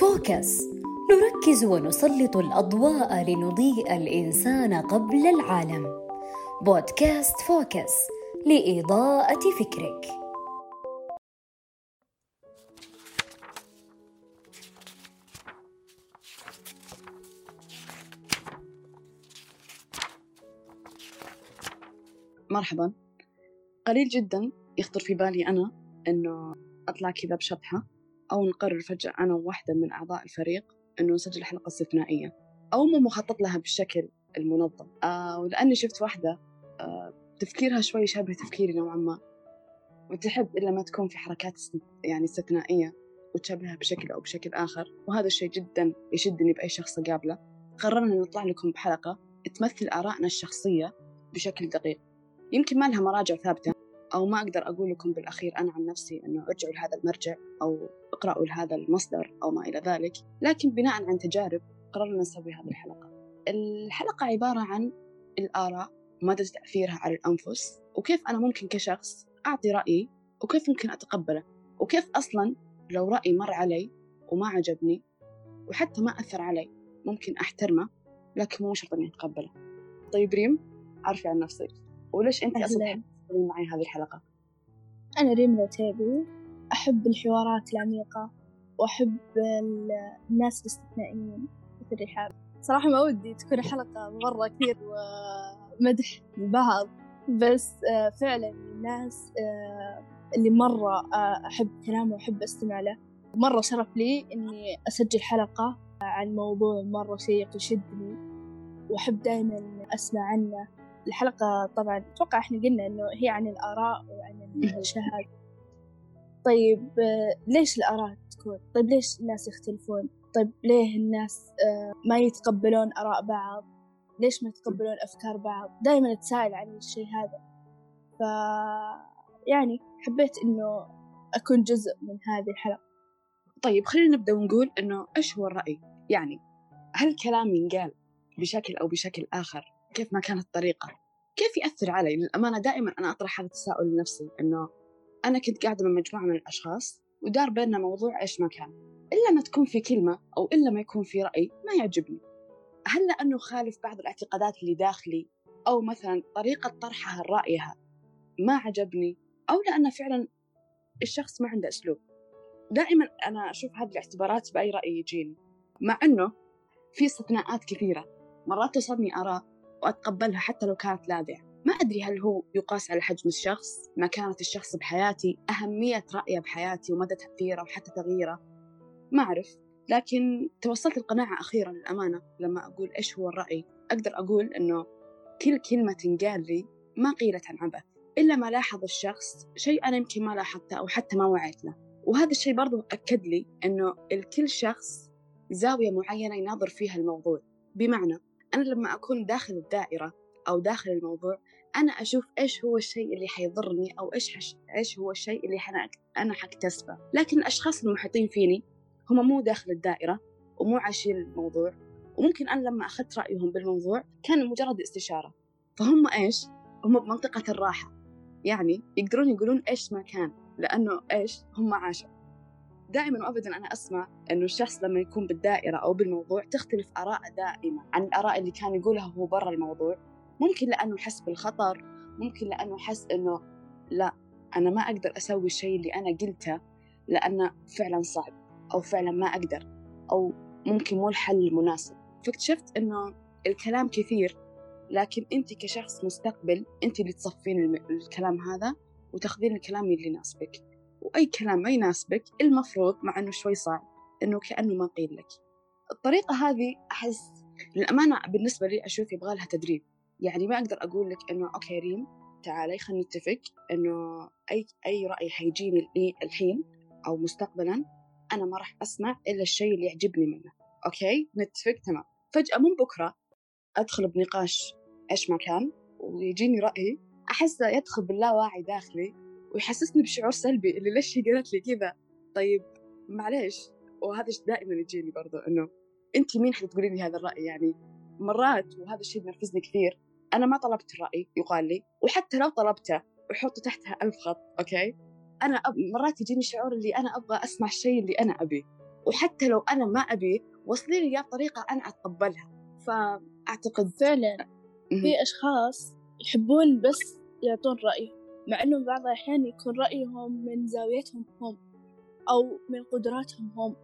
Focus. نركز ونسلط الأضواء لنضيء الإنسان قبل العالم. بودكاست Focus لإضاءة فكرك. مرحبا. قليل جدا يخطر في بالي أنا إنه أطلع كذا بشطحة. أو نقرر فجأة أنا وواحدة من أعضاء الفريق إنه نسجل حلقة استثنائية. أو مو مخطط لها بالشكل المنظم. آه ولأني شفت واحدة آه تفكيرها شوي شبه تفكيري نوعا ما. وتحب إلا ما تكون في حركات يعني استثنائية وتشبهها بشكل أو بشكل آخر. وهذا الشيء جدا يشدني بأي شخص أقابله قررنا نطلع لكم بحلقة تمثل آرائنا الشخصية بشكل دقيق. يمكن ما لها مراجع ثابتة. أو ما أقدر أقول لكم بالأخير أنا عن نفسي أنه ارجعوا لهذا المرجع أو اقرأوا لهذا المصدر أو ما إلى ذلك. لكن بناء عن تجارب قررنا نسوي هذه الحلقة. الحلقة عبارة عن الآراء ومدى تأثيرها على الأنفس وكيف أنا ممكن كشخص أعطي رأيي وكيف ممكن أتقبله وكيف أصلا لو رأي مر علي وما عجبني وحتى ما أثر علي ممكن أحترمه لكن مو شرط إني أتقبله. طيب ريم عارفة عن نفسك. وليش أنت أصلا تسوين معي هذه الحلقة؟ أنا ريم العتيبي أحب الحوارات العميقة وأحب الناس الاستثنائيين مثل رحاب صراحة ما ودي تكون حلقة مرة كثير ومدح البعض بس آه، فعلا الناس آه، اللي مرة آه، أحب كلامه وأحب أستمع له. مرة شرف لي إني أسجل حلقة عن موضوع مرة شيق يشدني وأحب دائما أسمع عنه. الحلقة طبعا أتوقع إحنا قلنا إنه هي عن الآراء وعن الشهادة طيب ليش الآراء تكون؟ طيب ليش الناس يختلفون؟ طيب ليه الناس آه، ما يتقبلون آراء بعض؟ ليش ما يتقبلون أفكار بعض؟ دائما أتساءل عن الشيء هذا ف يعني حبيت إنه أكون جزء من هذه الحلقة طيب خلينا نبدأ ونقول إنه إيش هو الرأي؟ يعني هل كلام ينقال بشكل أو بشكل آخر كيف ما كانت الطريقة كيف يأثر علي؟ للأمانة دائما أنا أطرح هذا التساؤل لنفسي إنه أنا كنت قاعدة مع مجموعة من الأشخاص ودار بيننا موضوع إيش ما كان. إلا ما تكون في كلمة أو إلا ما يكون في رأي ما يعجبني. هل لأنه خالف بعض الاعتقادات اللي داخلي أو مثلا طريقة طرحها رأيها ما عجبني أو لأنه فعلا الشخص ما عنده أسلوب. دائما أنا أشوف هذه الاعتبارات بأي رأي يجيني. مع أنه في استثناءات كثيرة. مرات تصدني آراء وأتقبلها حتى لو كانت لاذعة. ما أدري هل هو يقاس على حجم الشخص مكانة الشخص بحياتي أهمية رأيه بحياتي ومدى تأثيره وحتى تغييره. ما أعرف لكن توصلت القناعة أخيرا للأمانة لما أقول إيش هو الرأي. أقدر أقول أنه كل كلمة تنقال لي ما قيلت عن عبث إلا ما لاحظ الشخص شيء أنا يمكن ما لاحظته أو حتى ما وعيت له. وهذا الشيء برضو أكد لي أنه الكل شخص زاوية معينة يناظر فيها الموضوع. بمعنى أنا لما أكون داخل الدائرة أو داخل الموضوع أنا أشوف إيش هو الشيء اللي حيضرني أو إيش حش... إيش هو الشيء اللي حنا... أنا حكتسبه. لكن الأشخاص المحيطين فيني هم مو داخل الدائرة ومو عايشين الموضوع وممكن أنا لما أخذت رأيهم بالموضوع كان مجرد استشارة. فهم إيش؟ هم بمنطقة الراحة. يعني يقدرون يقولون إيش ما كان لأنه إيش؟ هم عاشوا. دائما وابدا أنا أسمع إنه الشخص لما يكون بالدائرة أو بالموضوع تختلف اراءه دائما عن الآراء اللي كان يقولها هو برا الموضوع. ممكن لأنه حس بالخطر ممكن لأنه حس إنه لا أنا ما أقدر أسوي الشيء اللي أنا قلته لأنه فعلا صعب أو فعلا ما أقدر أو ممكن مو الحل المناسب. فاكتشفت إنه الكلام كثير لكن أنت كشخص مستقبل أنت اللي تصفين الكلام هذا وتاخذين الكلام اللي يناسبك. وأي كلام ما يناسبك المفروض مع أنه شوي صعب أنه كأنه ما قيل لك. الطريقة هذه أحس للأمانة بالنسبة لي أشوف يبغى لها تدريب. يعني ما أقدر أقول لك أنه okay ريم تعالي خلينا نتفق أنه أي أي رأي حيجيني الحين أو مستقبلا أنا ما راح أسمع إلا الشيء اللي يعجبني منه. okay؟ نتفق؟ تمام. فجأة من بكرة أدخل بنقاش إيش ما كان ويجيني رأي أحسه يدخل باللاواعي داخلي ويحسسني بشعور سلبي اللي ليش هي قالت لي كذا. طيب معليش. وهذا دائما يجيني برضو إنه أنت مين حتقولي لي هذا الرأي؟ يعني مرات وهذا الشيء ينرفزني كثير. أنا ما طلبت الرأي يقال لي. وحتى لو طلبته وحط تحتها ألف خط okay؟ أنا أب... مرات يجيني شعور اللي أنا أبغى أسمع الشيء اللي أنا ابيه وحتى لو أنا ما أبيه وصلي لي إياه بطريقة أنا أتقبلها. فأعتقد فعلا. في أشخاص يحبون بس يعطون رأيهم مع إنه بعض الأحيان يكون رأيهم من زاويتهم هم أو من قدراتهم هم.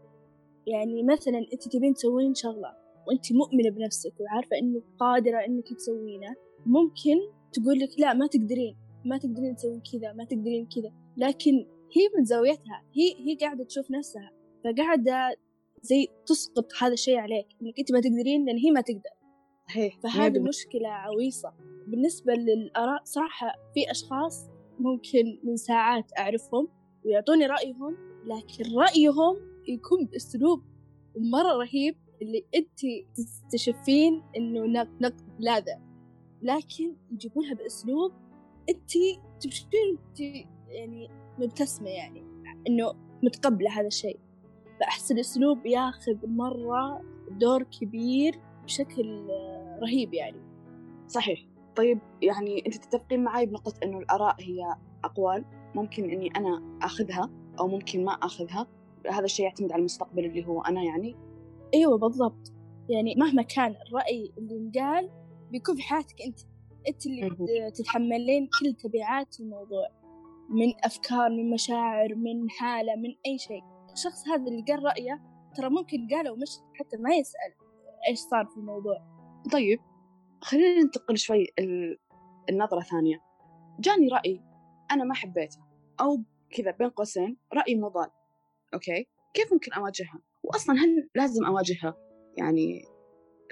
يعني مثلا أنت تبين تسوين شغلة وأنت مؤمنة بنفسك وعارفة إنك قادرة إنك تسوينه ممكن تقول لك لا ما تقدرين ما تقدرين تسوين كذا ما تقدرين كذا. لكن هي من زاويتها هي هي قاعدة تشوف نفسها فقاعدة زي تسقط هذا الشيء عليك إنك أنت ما تقدرين لأن هي ما تقدر. صحيح فهذه مشكلة عويصة. بالنسبة للآراء صراحة في أشخاص ممكن من ساعات أعرفهم ويعطوني رأيهم لكن رأيهم يكون بأسلوب مرة رهيب اللي أنت تستشفين إنه نقد لاذع لكن يجيبونها بأسلوب أنت تبشرين يعني مبتسمة يعني إنه متقبلة هذا الشيء. فأحس الأسلوب ياخذ مرة دور كبير بشكل رهيب يعني. صحيح. طيب يعني أنت تتفقين معي بنقطة إنه الآراء هي أقوال ممكن إني أنا آخذها أو ممكن ما آخذها. هذا الشيء يعتمد على المستقبل اللي هو أنا يعني. أيوة بالضبط. يعني مهما كان الرأي اللي انقال بيكون في حياتك أنت. أنت اللي تتحملين كل تبعات الموضوع. من أفكار من مشاعر من حالة من أي شيء. الشخص هذا اللي قال رأيه ترى ممكن قاله ومش حتى ما يسأل إيش صار في الموضوع. طيب خلينا ننتقل شوي النظرة ثانية. جاني رأي أنا ما حبيته أو كذا بين قوسين رأي مضاد أوكي؟ كيف ممكن أواجهها؟ وأصلا هل لازم أواجهها؟ يعني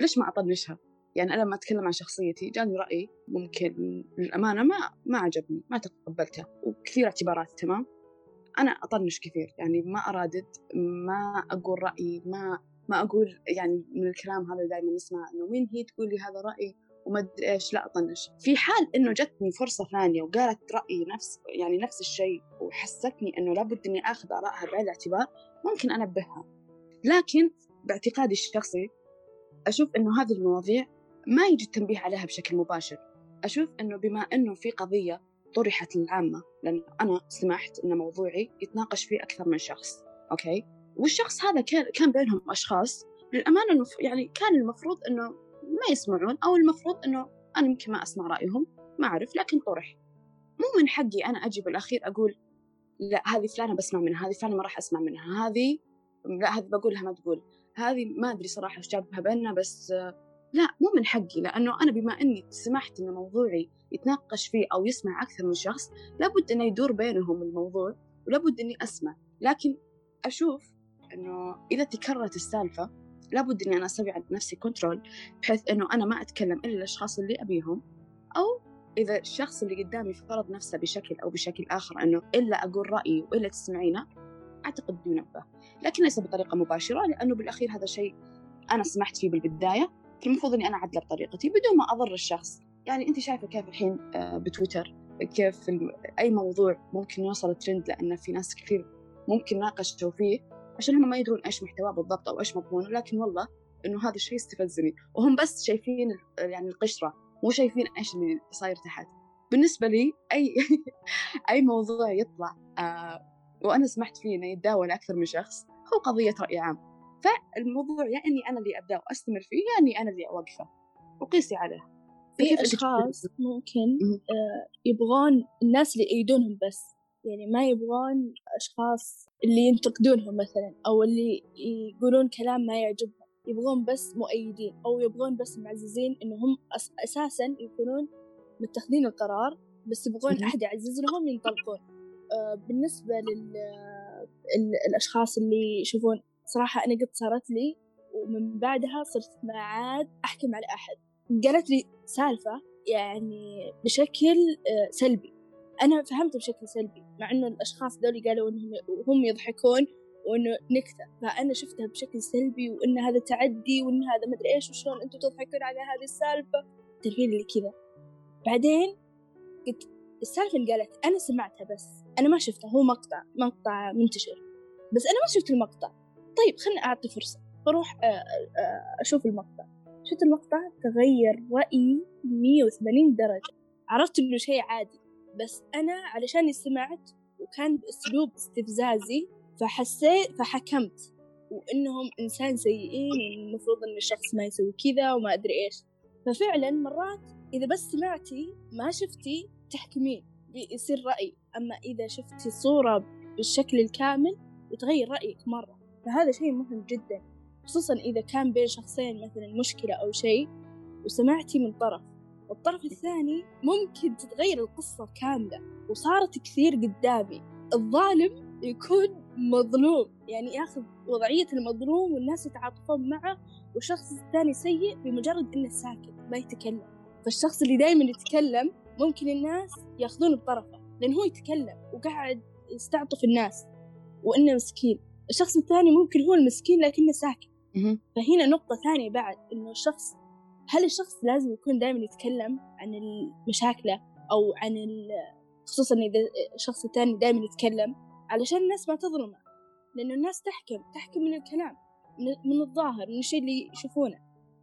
ليش ما أطنشها؟ يعني أنا لما أتكلم عن شخصيتي جاني رأي ممكن للأمانة ما ما عجبني ما تقبلته وكثير اعتبارات تمام؟ أنا أطنش كثير يعني ما أرادد ما أقول رأيي ما ما أقول يعني من الكلام هذا دائما نسمع إنه مين هي تقول لي هذا رأي وما أدري إيش لا أطنش في حال إنه جتني فرصة ثانية وقالت رأيي نفس يعني نفس الشيء وحستني إنه لابد إني آخذ آرائها بعين الاعتبار ممكن أنبهها. لكن باعتقادي الشخصي أشوف إنه هذه المواضيع ما يجي التنبيه عليها بشكل مباشر. أشوف إنه بما إنه في قضية طرحت للعامة لأن أنا سمحت إن موضوعي يتناقش فيه أكثر من شخص أوكي؟ والشخص هذا كان كان بينهم أشخاص. للأمانة. يعني كان المفروض إنه ما يسمعون أو المفروض إنه أنا يمكن ما أسمع رأيهم ما أعرف لكن طرح. مو من حقي أنا أجي بالأخير أقول لا هذه فلانة بسمع منها هذه فلانة ما راح أسمع منها هذه لا هذه بقولها ما تقول. هذه ما أدري صراحة وش جابها بيننا بس لا مو من حقي لأنه أنا بما أني سمحت أن موضوعي يتناقش فيه أو يسمع أكثر من شخص لابد أنه يدور بينهم الموضوع ولابد أني أسمع. لكن أشوف أنه إذا تكررت السالفة لابد أني أنا أسوي على نفسي كنترول بحيث أنه أنا ما أتكلم إلا الأشخاص اللي أبيهم أو إذا الشخص اللي قدامي فرض نفسه بشكل أو بشكل آخر أنه إلا أقول رأيي وإلا تسمعينه أعتقد ينبه لكن ليس بطريقة مباشرة لأنه بالأخير هذا شيء أنا سمحت فيه بالبداية المفروض إني أنا أعدله بطريقتي بدون ما أضر الشخص. يعني أنت شايفة كيف الحين آه، بتويتر كيف أي موضوع ممكن يوصل ترند لأن في ناس كثير ممكن ناقشوا فيه. عشان هم ما يدرون إيش محتواه بالضبط أو إيش مضمونه لكن والله إنه هذا الشيء استفزني وهم بس شايفين يعني القشرة مو شايفين إيش اللي صاير تحت. بالنسبة لي أي أي موضوع يطلع آه وأنا سمحت فيه إنه يتداول أكثر من شخص هو قضية رأي عام. فالموضوع يا إني أنا اللي أبدأ وأستمر فيه يا إني أنا اللي أوقفه. وقيسي عليه. في أشخاص ممكن آه يبغون الناس اللي يأيدونهم بس. يعني ما يبغون أشخاص اللي ينتقدونهم مثلا أو اللي يقولون كلام ما يعجبهم. يبغون بس مؤيدين أو يبغون بس معززين إنهم أساسا يكونون متخذين القرار بس يبغون أحد يعزز لهم ينطلقون. آه بالنسبة للأشخاص اللي يشوفون صراحة أنا قد صارت لي ومن بعدها صرت ما عاد أحكم على أحد. قالت لي سالفة يعني بشكل آه، سلبي. أنا فهمت بشكل سلبي مع إنه الأشخاص ذولي قالوا إنهم وهم يضحكون وإنه نكتة. فأنا شفتها بشكل سلبي وإن هذا تعدي وإن هذا مدري إيش وشلون أنتم تضحكون على هذه السالفة. تلفين اللي كذا. بعدين قلت السالفة اللي قالت أنا سمعتها بس أنا ما شفتها هو مقطع مقطع منتشر. بس أنا ما شفت المقطع. طيب خلني أعطي فرصة. بروح آه، آه، أشوف المقطع. شفت المقطع؟ تغير رأيي 180 درجة. عرفت إنه شيء عادي. بس أنا علشان سمعت وكان بأسلوب استفزازي فحسيت فحكمت وإنهم إنسان سيئين والمفروض إن الشخص ما يسوي كذا وما أدري إيش. ففعلا مرات إذا بس سمعتي ما شفتي تحكمين بيصير رأي. أما إذا شفتي صورة بالشكل الكامل يتغير رأيك مرة. فهذا شيء مهم جدا خصوصا إذا كان بين شخصين مثلا مشكلة أو شيء وسمعتي من طرف. والطرف الثاني ممكن تتغير القصة كاملة وصارت كثير قدامي. الظالم يكون مظلوم يعني ياخذ وضعية المظلوم والناس يتعاطفون معه والشخص الثاني سيء بمجرد إنه ساكت ما يتكلم. فالشخص اللي دايما يتكلم ممكن الناس ياخذون بطرفه لأن هو يتكلم وقاعد يستعطف الناس وإنه مسكين. الشخص الثاني ممكن هو المسكين لكنه ساكت. فهنا نقطة ثانية بعد إنه الشخص هل الشخص لازم يكون دائما يتكلم عن المشاكل أو عن خصوصا إذا الشخص الثاني دائما يتكلم؟ علشان الناس ما تظلمه لأنه الناس تحكم تحكم من الكلام من الظاهر من الشيء اللي يشوفونه.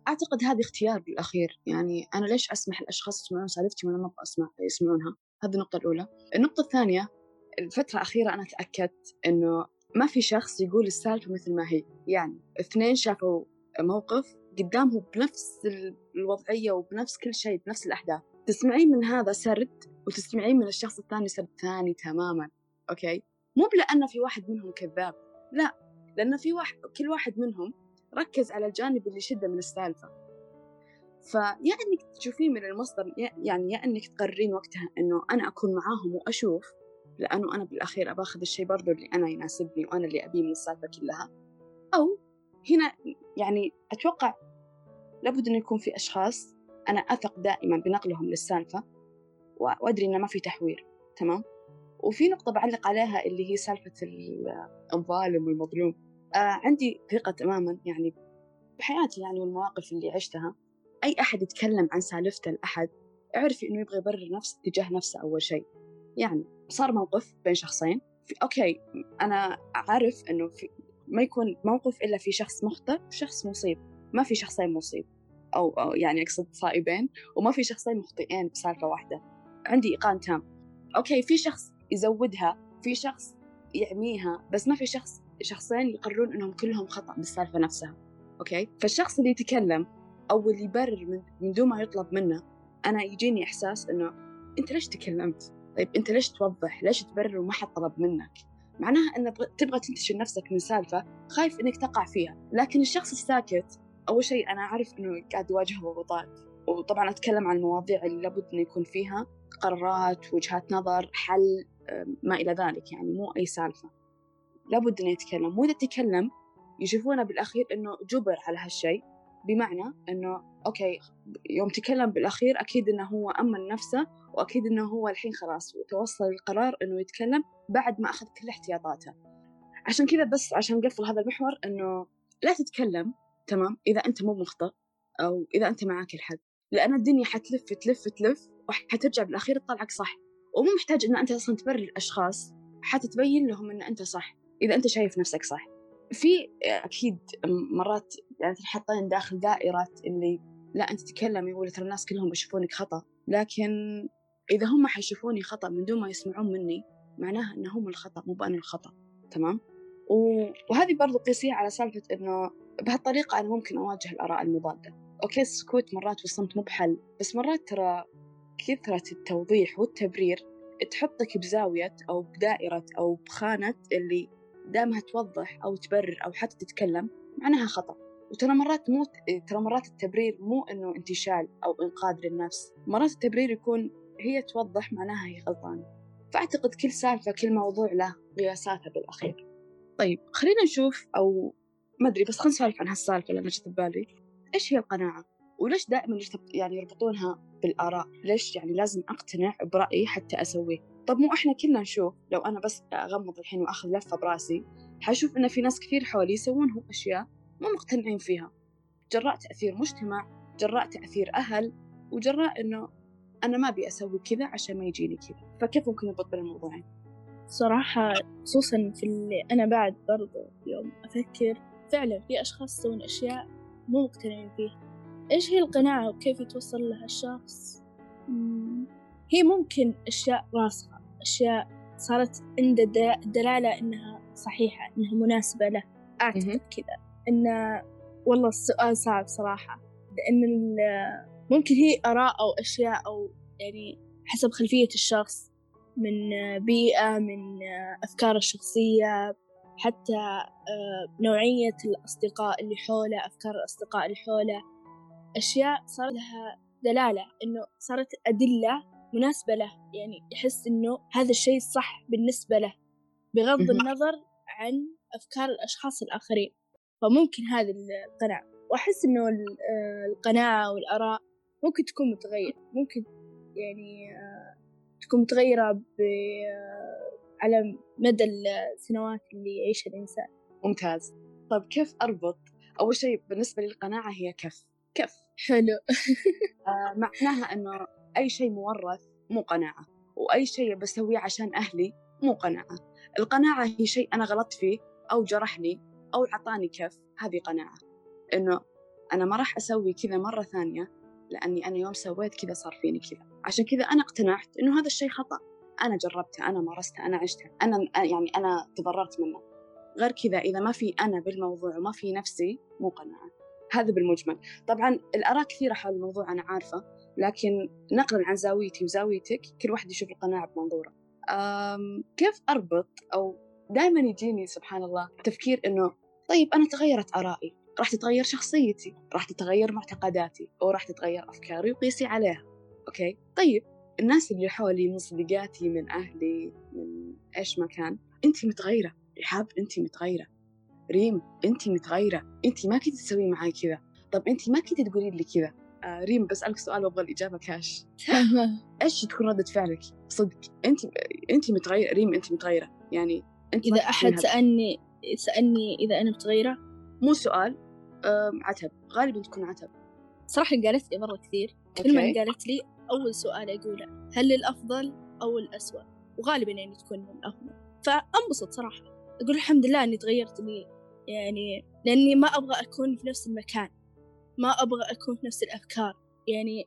أعتقد هذا اختيار بالأخير. يعني أنا ليش أسمح الأشخاص يسمعون سالفتي وأنا ما أبغى أسمع يسمعونها؟ هذه النقطة الأولى. النقطة الثانية الفترة الأخيرة أنا تأكدت إنه ما في شخص يقول السالفة مثل ما هي. يعني اثنين شافوا موقف قدامهم بنفس الوضعية وبنفس كل شيء بنفس الأحداث. تسمعين من هذا سرد وتسمعين من الشخص الثاني سرد ثاني تماما أوكي؟ مو لأن في واحد منهم كذاب لا لأن في واحد كل واحد منهم ركز على الجانب اللي شده من السالفة. فيا إنك تشوفين من المصدر يعني يا إنك تقررين وقتها إنه أنا أكون معاهم وأشوف لأنه أنا بالأخير أبى أخذ الشيء برضو اللي أنا يناسبني وأنا اللي أبيه من السالفة كلها. أو هنا يعني أتوقع لابد أن يكون في أشخاص أنا أثق دائما بنقلهم للسالفة وأدري أنه ما في تحوير تمام؟ وفي نقطة بعلق عليها اللي هي سالفة الظالم والمظلوم. آه عندي ثقة تماما يعني بحياتي يعني والمواقف اللي عشتها. أي أحد يتكلم عن سالفته لأحد اعرفي إنه يبغى يبرر نفسه تجاه نفسه أول شيء. يعني صار موقف بين شخصين في أوكي أنا عارف إنه في ما يكون موقف إلا في شخص مخطئ وشخص مصيب. ما في شخصين مصيب. أو, أو يعني أقصد صائبين وما في شخصين مخطئين بسالفة واحدة. عندي إيقان تام. okay في شخص يزودها في شخص يعميها بس ما في شخص شخصين يقررون إنهم كلهم خطأ بالسالفة نفسها. okay؟ فالشخص اللي يتكلم أو اللي يبرر من, من دون ما يطلب منه أنا يجيني إحساس إنه أنت ليش تكلمت؟ طيب أنت ليش توضح؟ ليش تبرر وما حد طلب منك؟ معناها إن تبغى تنتشل نفسك من سالفة خايف إنك تقع فيها. لكن الشخص الساكت أول شيء أنا أعرف إنه قاعد يواجه ضغوطات وطبعا أتكلم عن المواضيع اللي لابد إنه يكون فيها قرارات وجهات نظر حل ما إلى ذلك يعني مو أي سالفة. لابد إنه يتكلم. وإذا تكلم يشوفونه بالأخير إنه جبر على هالشيء. بمعنى إنه أوكي يوم تكلم بالأخير أكيد إنه هو أمن نفسه وأكيد إنه هو الحين خلاص توصل للقرار إنه يتكلم بعد ما أخذ كل احتياطاته. عشان كذا بس عشان نقفل هذا المحور إنه لا تتكلم تمام؟ إذا أنت مو مخطئ أو إذا أنت معك الحق. لأن الدنيا حتلف تلف تلف وحترجع بالأخير تطلعك صح. ومو محتاج إن أنت أصلا تبرر الأشخاص حتتبين لهم إن أنت صح إذا أنت شايف نفسك صح. في أكيد مرات يعني تنحطين داخل دائرة اللي لا أنت تتكلمي ولا ترى الناس كلهم بيشوفونك خطأ. لكن إذا هم حيشوفوني خطأ من دون ما يسمعون مني معناها ان هم الخطأ مو بانا الخطأ تمام؟ وهذه برضو قيسيها على سالفة إنه بهالطريقة أنا ممكن أواجه الآراء المضادة. أوكي السكوت مرات والصمت مو بحل بس مرات ترى كثرة التوضيح والتبرير تحطك بزاوية أو بدائرة أو بخانة اللي دامها توضح أو تبرر أو حتى تتكلم معناها خطأ. وترى مرات مو ترى مرات التبرير مو إنه انتشال أو إنقاذ للنفس مرات التبرير يكون هي توضح معناها هي غلطانة فأعتقد كل سالفة كل موضوع له قياساتها بالأخير. طيب خلينا نشوف أو ما أدري بس خلينا نسولف عن هالسالفة لما جت ببالي. إيش هي القناعة؟ وليش دائما يعني يربطونها بالآراء؟ ليش يعني لازم أقتنع برأيي حتى أسويه؟ طب مو إحنا كلنا نشوف لو أنا بس أغمض الحين وأخذ لفة براسي حشوف إن في ناس كثير حولي يسوون هم أشياء مو مقتنعين فيها. جراء تأثير مجتمع جراء تأثير أهل وجراء إنه أنا ما أبي أسوي كذا عشان ما يجيني كذا. فكيف ممكن بين الموضوعين؟ صراحة خصوصا في اللي أنا بعد برضو يوم أفكر فعلا في أشخاص يسوون أشياء مو مقتنعين فيها. إيش هي القناعة وكيف يتوصل لها الشخص؟ هي ممكن أشياء راسخة أشياء صارت عنده دلالة إنها صحيحة إنها مناسبة له. أعتقد. كذا. إن والله السؤال صعب صراحة لأن ال- ممكن هي آراء أو أشياء أو يعني حسب خلفية الشخص من بيئة من أفكاره الشخصية حتى آه، نوعية الأصدقاء اللي حوله أفكار الأصدقاء اللي حوله. أشياء صار لها دلالة إنه صارت أدلة مناسبة له يعني يحس إنه هذا الشيء صح بالنسبة له بغض. النظر عن أفكار الأشخاص الآخرين. فممكن هذه القناعة وأحس إنه آه، القناعة والآراء ممكن تكون متغيرة ممكن يعني آه، تكون متغيرة آه، على مدى السنوات اللي يعيشها الإنسان. ممتاز. طيب كيف أربط؟ أول شيء بالنسبة لي القناعة هي كف. كف. حلو. آه معناها أنه أي شيء مورث مو قناعة وأي شيء بسويه عشان أهلي مو قناعة. القناعة هي شيء أنا غلطت فيه أو جرحني أو عطاني كف هذه قناعة. إنه أنا ما راح أسوي كذا مرة ثانية لأني أنا يوم سويت كذا صار فيني كذا. عشان كذا أنا اقتنعت إنه هذا الشيء خطأ. أنا جربته أنا مارسته أنا عشته أنا يعني أنا تضررت منه. غير كذا إذا ما في أنا بالموضوع وما في نفسي مو قناعة. هذا بالمجمل. طبعا الآراء كثيرة حول الموضوع أنا عارفة لكن نقلا عن زاويتي وزاويتك كل واحد يشوف القناعة بمنظوره. كيف أربط أو دائما يجيني سبحان الله تفكير إنه طيب أنا تغيرت آرائي. راح تتغير شخصيتي راح تتغير معتقداتي وراح تتغير أفكاري وقيسي عليها. أوكي؟ طيب الناس اللي حولي من صديقاتي من أهلي من إيش ما كان أنت متغيرة. رحاب أنت متغيرة. ريم أنت متغيرة. أنت ما كنت تسوي معي كذا. طب أنت ما كنت تقولين لي كذا. آه ريم بسألك سؤال وأبغى الإجابة كاش إيش تكون ردة فعلك؟ صدق. أنت أنت متغيرة. ريم أنت متغيرة. يعني أنت إذا أحد. سألني سألني إذا أنا متغيرة؟ مو سؤال. عتب. غالبا تكون عتب. صراحة قالت لي مرة كثير. كل ما. قالت لي أول سؤال أقوله هل الأفضل أو الأسوأ؟ وغالبا يعني تكون الأفضل. فأنبسط صراحة. أقول الحمد لله إني تغيرت إني يعني لأني ما أبغى أكون في نفس المكان. ما أبغى أكون في نفس الأفكار. يعني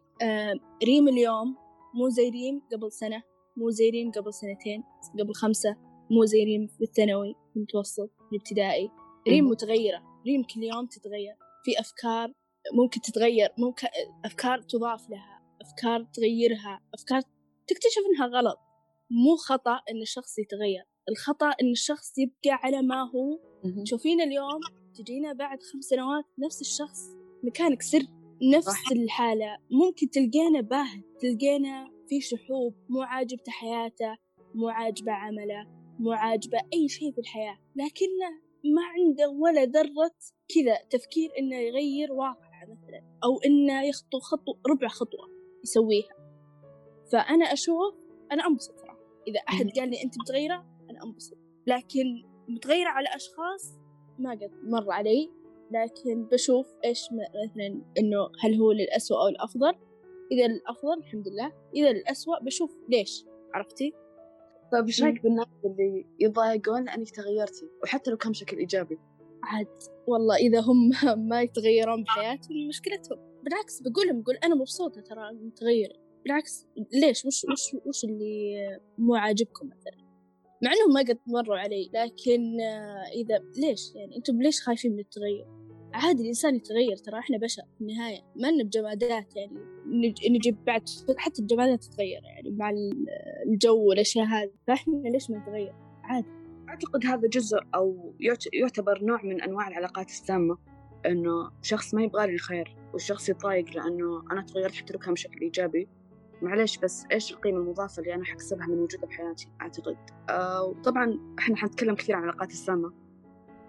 ريم اليوم مو زي ريم قبل سنة مو زي ريم قبل سنتين قبل خمسة مو زي ريم في الثانوي في المتوسط في الابتدائي. ريم. متغيرة. ريم كل يوم تتغير؟ في أفكار ممكن تتغير ممكن أفكار تضاف لها أفكار تغيرها أفكار تكتشف إنها غلط. مو خطأ إن الشخص يتغير الخطأ إن الشخص يبقى على ما هو. مهم. تشوفينا اليوم تجينا بعد خمس سنوات نفس الشخص مكانك سر نفس صح. الحالة. ممكن تلقينا باهت تلقينا في شحوب مو عاجبته حياته مو عاجبه عمله مو عاجبه أي شيء في الحياة. لكنه ما عنده ولا ذرة كذا تفكير إنه يغير واقع مثلا أو إنه يخطو خطو ربع خطوة يسويها. فأنا أشوف أنا أنبسط صراحة إذا أحد. قال لي أنت متغيرة أنا أنبسط. لكن متغيرة على أشخاص ما قد مر علي. لكن بشوف إيش مثلا إنه هل هو للأسوأ أو الأفضل. إذا الأفضل الحمد لله. إذا الأسوأ بشوف ليش عرفتي؟ طيب إيش رأيك بالناس اللي يضايقون لأنك تغيرتي؟ وحتى لو كان بشكل إيجابي. عاد والله إذا هم ما يتغيرون بحياتهم مشكلتهم. بالعكس بقول لهم بقول أنا مبسوطة ترى متغيرة. بالعكس ليش؟ وش وش وش اللي مو عاجبكم مثلا؟ مع إنهم ما قد مروا علي لكن آه، إذا ليش يعني؟ أنتم ليش خايفين من التغير؟ عادي الإنسان يتغير ترى إحنا بشر في النهاية ما لنا بجمادات يعني نج- نجيب بعد حتى الجمادات تتغير يعني مع ال- الجو والأشياء هذه فإحنا ليش ما نتغير؟ عادي. أعتقد هذا جزء يعت- يعتبر نوع من أنواع العلاقات السامة إنه شخص ما يبغى لي الخير والشخص يتضايق لأنه أنا تغيرت كان بشكل إيجابي. معليش بس إيش القيمة المضافة اللي أنا حكسبها من وجودها بحياتي؟ أعتقد. آه وطبعا إحنا حنتكلم كثير عن العلاقات السامة.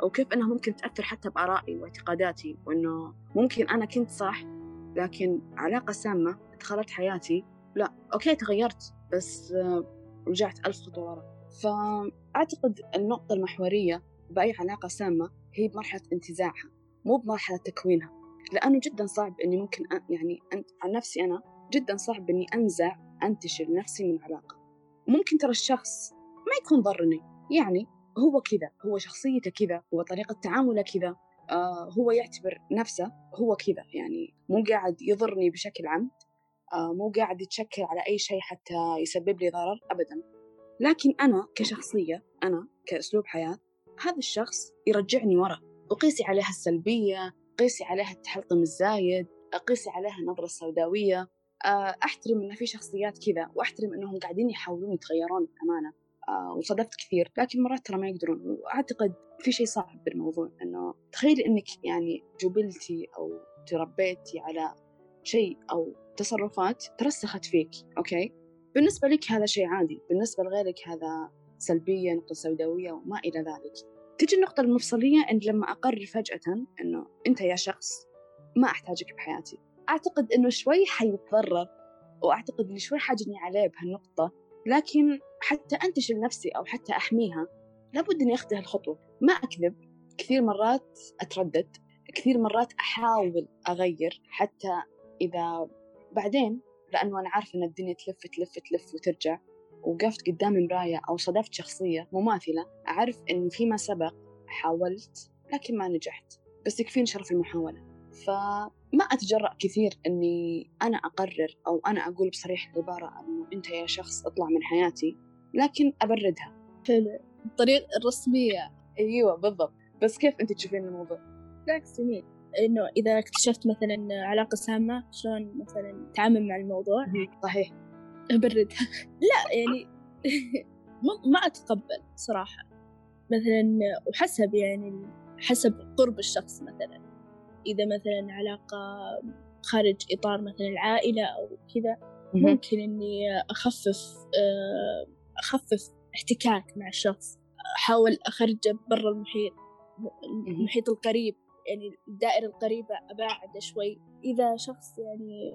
وكيف إنها ممكن تأثر حتى بآرائي واعتقاداتي وإنه ممكن أنا كنت صح لكن علاقة سامة دخلت حياتي. لا أوكي تغيرت بس آه رجعت ألف خطوة ورا. فاعتقد النقطة المحورية بأي علاقة سامة هي بمرحلة انتزاعها مو بمرحلة تكوينها. لأنه جدا صعب إني ممكن. يعني عن نفسي أنا جدا صعب إني أنزع انتشل نفسي من علاقه ممكن ترى الشخص ما يكون ضرني يعني هو كذا هو شخصيته كذا هو طريقة تعامله كذا آه هو يعتبر نفسه هو كذا. يعني مو قاعد يضرني بشكل عمد آه مو قاعد يتشكل على أي شيء حتى يسبب لي ضرر أبدا. لكن أنا كشخصية أنا كأسلوب حياة هذا الشخص يرجعني ورا. وقيسي عليها السلبية قيسي عليها التحلطم الزايد قيسي عليها النظرة السوداوية آه، أحترم إن في شخصيات كذا وأحترم إنهم قاعدين يحاولون يتغيرون بأمانة. وصادفت كثير لكن مرات ترى ما يقدرون. وأعتقد في شيء صعب بالموضوع إنه تخيلي إنك يعني جبلتي أو تربيتي على شيء أو تصرفات ترسخت فيك أوكي؟ بالنسبة لك هذا شيء عادي بالنسبة لغيرك هذا سلبية نقطة سوداوية وما إلى ذلك. تجي النقطة المفصلية إن لما أقرر فجأة إنه أنت يا شخص ما أحتاجك بحياتي. أعتقد إنه شوي حيتضرر وأعتقد إني شوي حاجني عليه بهالنقطة. لكن حتى أنتشل نفسي أو حتى أحميها لابد إني أخذ هالخطوة. ما أكذب كثير مرات أتردد كثير مرات أحاول أغير حتى إذا بعدين لأنه أنا عارفة إن الدنيا تلف تلف تلف وترجع وقفت قدام مراية أو صادفت شخصية مماثلة أعرف إن فيما سبق حاولت لكن ما نجحت. بس يكفيني شرف المحاولة. فما أتجرأ كثير إني أنا أقرر أو أنا أقول بصريح العبارة إنه أنت يا شخص أطلع من حياتي لكن أبردها. حلو. الطريقة الرسمية أيوة بالضبط. بس كيف أنت تشوفين الموضوع؟ بالعكس جميل. إنه إذا اكتشفت مثلا علاقة سامة شلون مثلا تعامل مع الموضوع؟ صحيح. أبردها. لا يعني ما أتقبل صراحة. مثلا وحسب يعني حسب قرب الشخص مثلا. إذا مثلا علاقة خارج إطار مثلا العائلة أو كذا ممكن إني أخفف آه، أخفف احتكاك مع الشخص أحاول أخرجه برا المحيط المحيط القريب يعني الدائرة القريبة أباعد شوي. إذا شخص يعني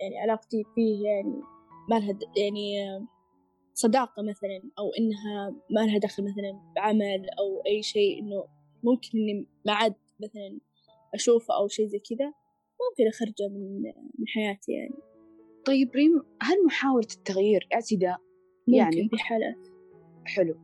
يعني علاقتي فيه يعني ما لها يعني صداقة مثلا أو إنها ما لها دخل مثلا بعمل أو أي شيء إنه ممكن إني ما عاد مثلا أشوفه أو شيء زي كذا ممكن أخرجه من من حياتي يعني. طيب ريم هل محاولة التغيير اعتداء؟ يعني في حالات. حلو.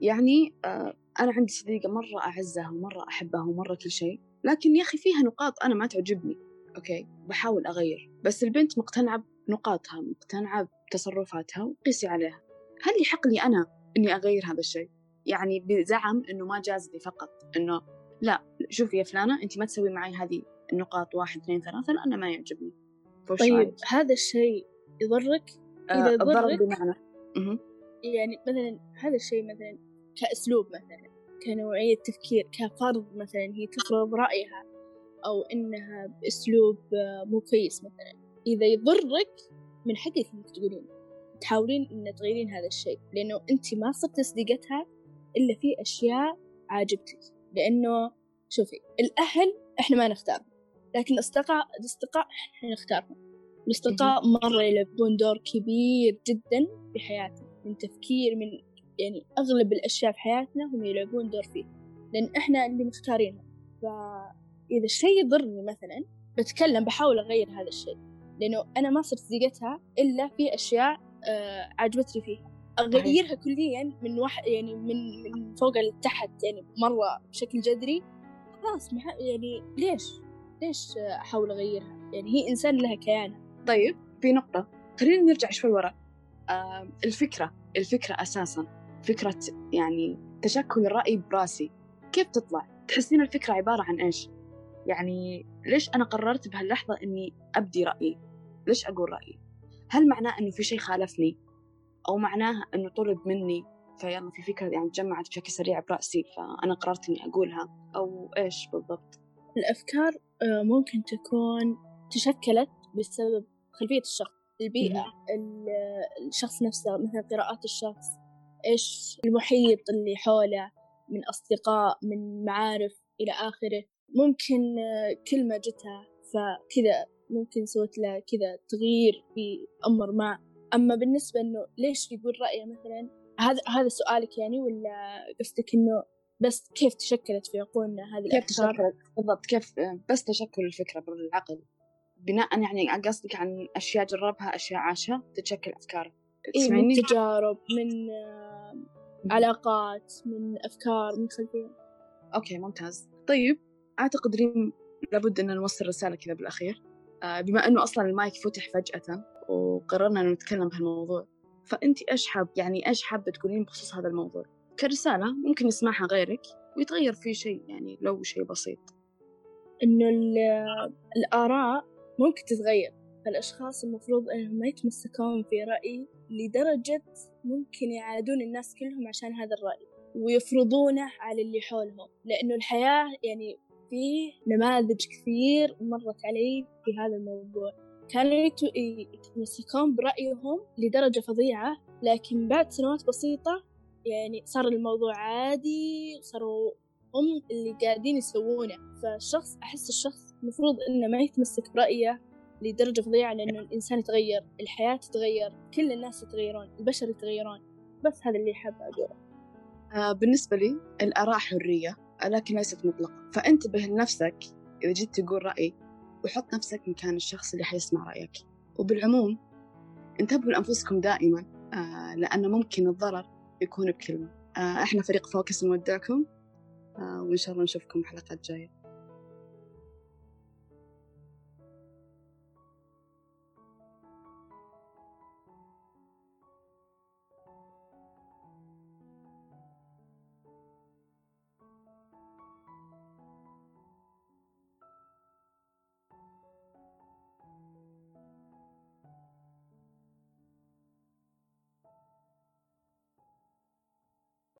يعني آه أنا عندي صديقة مرة أعزها ومرة أحبها ومرة كل شيء لكن يا أخي فيها نقاط أنا ما تعجبني. okay بحاول أغير بس البنت مقتنعة بنقاطها مقتنعة بتصرفاتها وقيسي عليها. هل يحق لي أنا إني أغير هذا الشيء؟ يعني بزعم إنه ما جاز لي فقط إنه لا شوفي يا فلانة أنت ما تسوي معي هذه النقاط واحد اثنين ثلاثة لأنه ما يعجبني. طيب هذا الشيء يضرك؟ إذا آه يضرك بمعنى. يعني مثلا هذا الشيء مثلا كأسلوب مثلا كنوعية تفكير كفرض مثلا هي تفرض رأيها أو إنها بأسلوب مو كويس مثلا. إذا يضرك من حقك إنك تقولين تحاولين إن تغيرين هذا الشيء لأنه أنت ما صرت صديقتها إلا في أشياء عاجبتك. لأنه شوفي الأهل إحنا ما نختارهم لكن الأصدقاء الأصدقاء إحنا نختارهم الأصدقاء مرة يلعبون دور كبير جدا في حياتنا من تفكير من يعني أغلب الأشياء في حياتنا هم يلعبون دور فيه لأن إحنا اللي مختارينهم فإذا الشيء يضرني مثلا بتكلم بحاول أغير هذا الشيء لأنه أنا ما صرت صديقتها إلا في أشياء آه عجبتني فيها. أغيرها كليا من واحد يعني من من فوق لتحت يعني مرة بشكل جذري خلاص يعني ليش ليش أحاول أغيرها يعني هي إنسان لها كيانها طيب في نقطة خلينا نرجع شوي ورا آه الفكرة الفكرة أساسا فكرة يعني تشكل الرأي براسي كيف تطلع؟ تحسين الفكرة عبارة عن إيش؟ يعني ليش أنا قررت بهاللحظة إني أبدي رأيي؟ ليش أقول رأيي؟ هل معناه إنه في شيء خالفني؟ أو معناها إنه طلب مني فيلا في فكرة يعني تجمعت بشكل سريع برأسي فأنا قررت إني أقولها. أو إيش بالضبط؟ الأفكار آه، ممكن تكون تشكلت بسبب خلفية الشخص البيئة الشخص نفسه مثلا قراءات الشخص إيش المحيط اللي حوله من أصدقاء من معارف إلى آخره. ممكن آه، كلمة جتها فكذا ممكن سوت له كذا تغيير في أمر ما. أما بالنسبة إنه ليش يقول رأيه مثلا؟ هذا هذا سؤالك يعني ولا قصدك إنه بس كيف تشكلت في عقولنا هذه كيف تشكلت؟ بالضبط كيف بس تشكل الفكرة بالعقل. بناء يعني قصدك عن أشياء جربها أشياء عاشها تتشكل أفكاره إيه من تجارب من علاقات من أفكار من خلفية. أوكي ممتاز. طيب أعتقد ريم لابد أن نوصل رسالة كذا بالأخير. آه بما أنه أصلا المايك فتح فجأة وقررنا نتكلم بهالموضوع. فأنت إيش حاب يعني إيش حابة تقولين بخصوص هذا الموضوع؟ كرسالة ممكن يسمعها غيرك ويتغير فيه شيء يعني لو شيء بسيط. إنه الآراء ممكن تتغير. فالأشخاص المفروض إنهم ما يتمسكون في رأي لدرجة ممكن يعادون الناس كلهم عشان هذا الرأي ويفرضونه على اللي حولهم. لأنه الحياة يعني في نماذج كثير مرت علي في هذا الموضوع. كانوا يتمسكون برأيهم لدرجة فظيعة لكن بعد سنوات بسيطة يعني صار الموضوع عادي وصاروا هم اللي قاعدين يسوونه. فالشخص أحس الشخص المفروض إنه ما يتمسك برأيه لدرجة فظيعة لأنه الإنسان يتغير الحياة تتغير كل الناس يتغيرون البشر يتغيرون. بس هذا اللي حابة أقوله. آه بالنسبة لي الآراء حرية لكن ليست مطلقة. فانتبه لنفسك إذا جيت تقول رأي وحط نفسك مكان الشخص اللي حيسمع رأيك. وبالعموم انتبهوا لأنفسكم دائما آه لأنه ممكن الضرر يكون بكلمة. آه إحنا فريق فوكس نودعكم آه وإن شاء الله نشوفكم حلقات جاية.